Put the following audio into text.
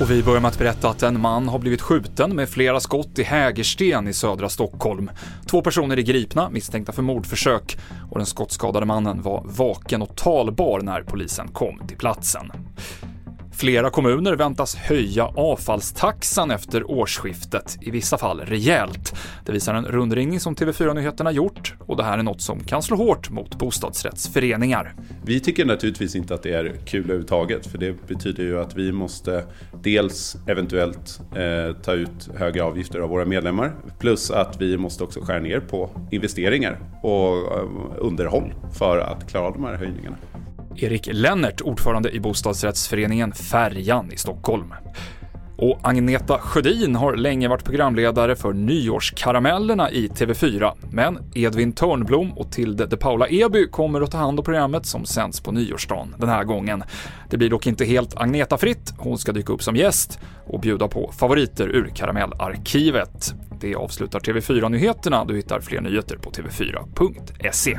Och vi börjar med att berätta att en man har blivit skjuten med flera skott i Hägersten i södra Stockholm. Två personer är gripna misstänkta för mordförsök och den skottskadade mannen var vaken och talbar när polisen kom till platsen. Flera kommuner väntas höja avfallstaxan efter årsskiftet, i vissa fall rejält. Det visar en rundringning som TV4 Nyheterna gjort och det här är något som kan slå hårt mot bostadsrättsföreningar. Vi tycker naturligtvis inte att det är kul överhuvudtaget för det betyder ju att vi måste dels eventuellt eh, ta ut högre avgifter av våra medlemmar plus att vi måste också skära ner på investeringar och eh, underhåll för att klara de här höjningarna. Erik Lennert, ordförande i bostadsrättsföreningen Färjan i Stockholm. Och Agneta Sjödin har länge varit programledare för Nyårskaramellerna i TV4, men Edvin Törnblom och Tilde de Paula Eby kommer att ta hand om programmet som sänds på nyårsdagen den här gången. Det blir dock inte helt Agneta-fritt, hon ska dyka upp som gäst och bjuda på favoriter ur Karamellarkivet. Det avslutar TV4-nyheterna, du hittar fler nyheter på tv4.se.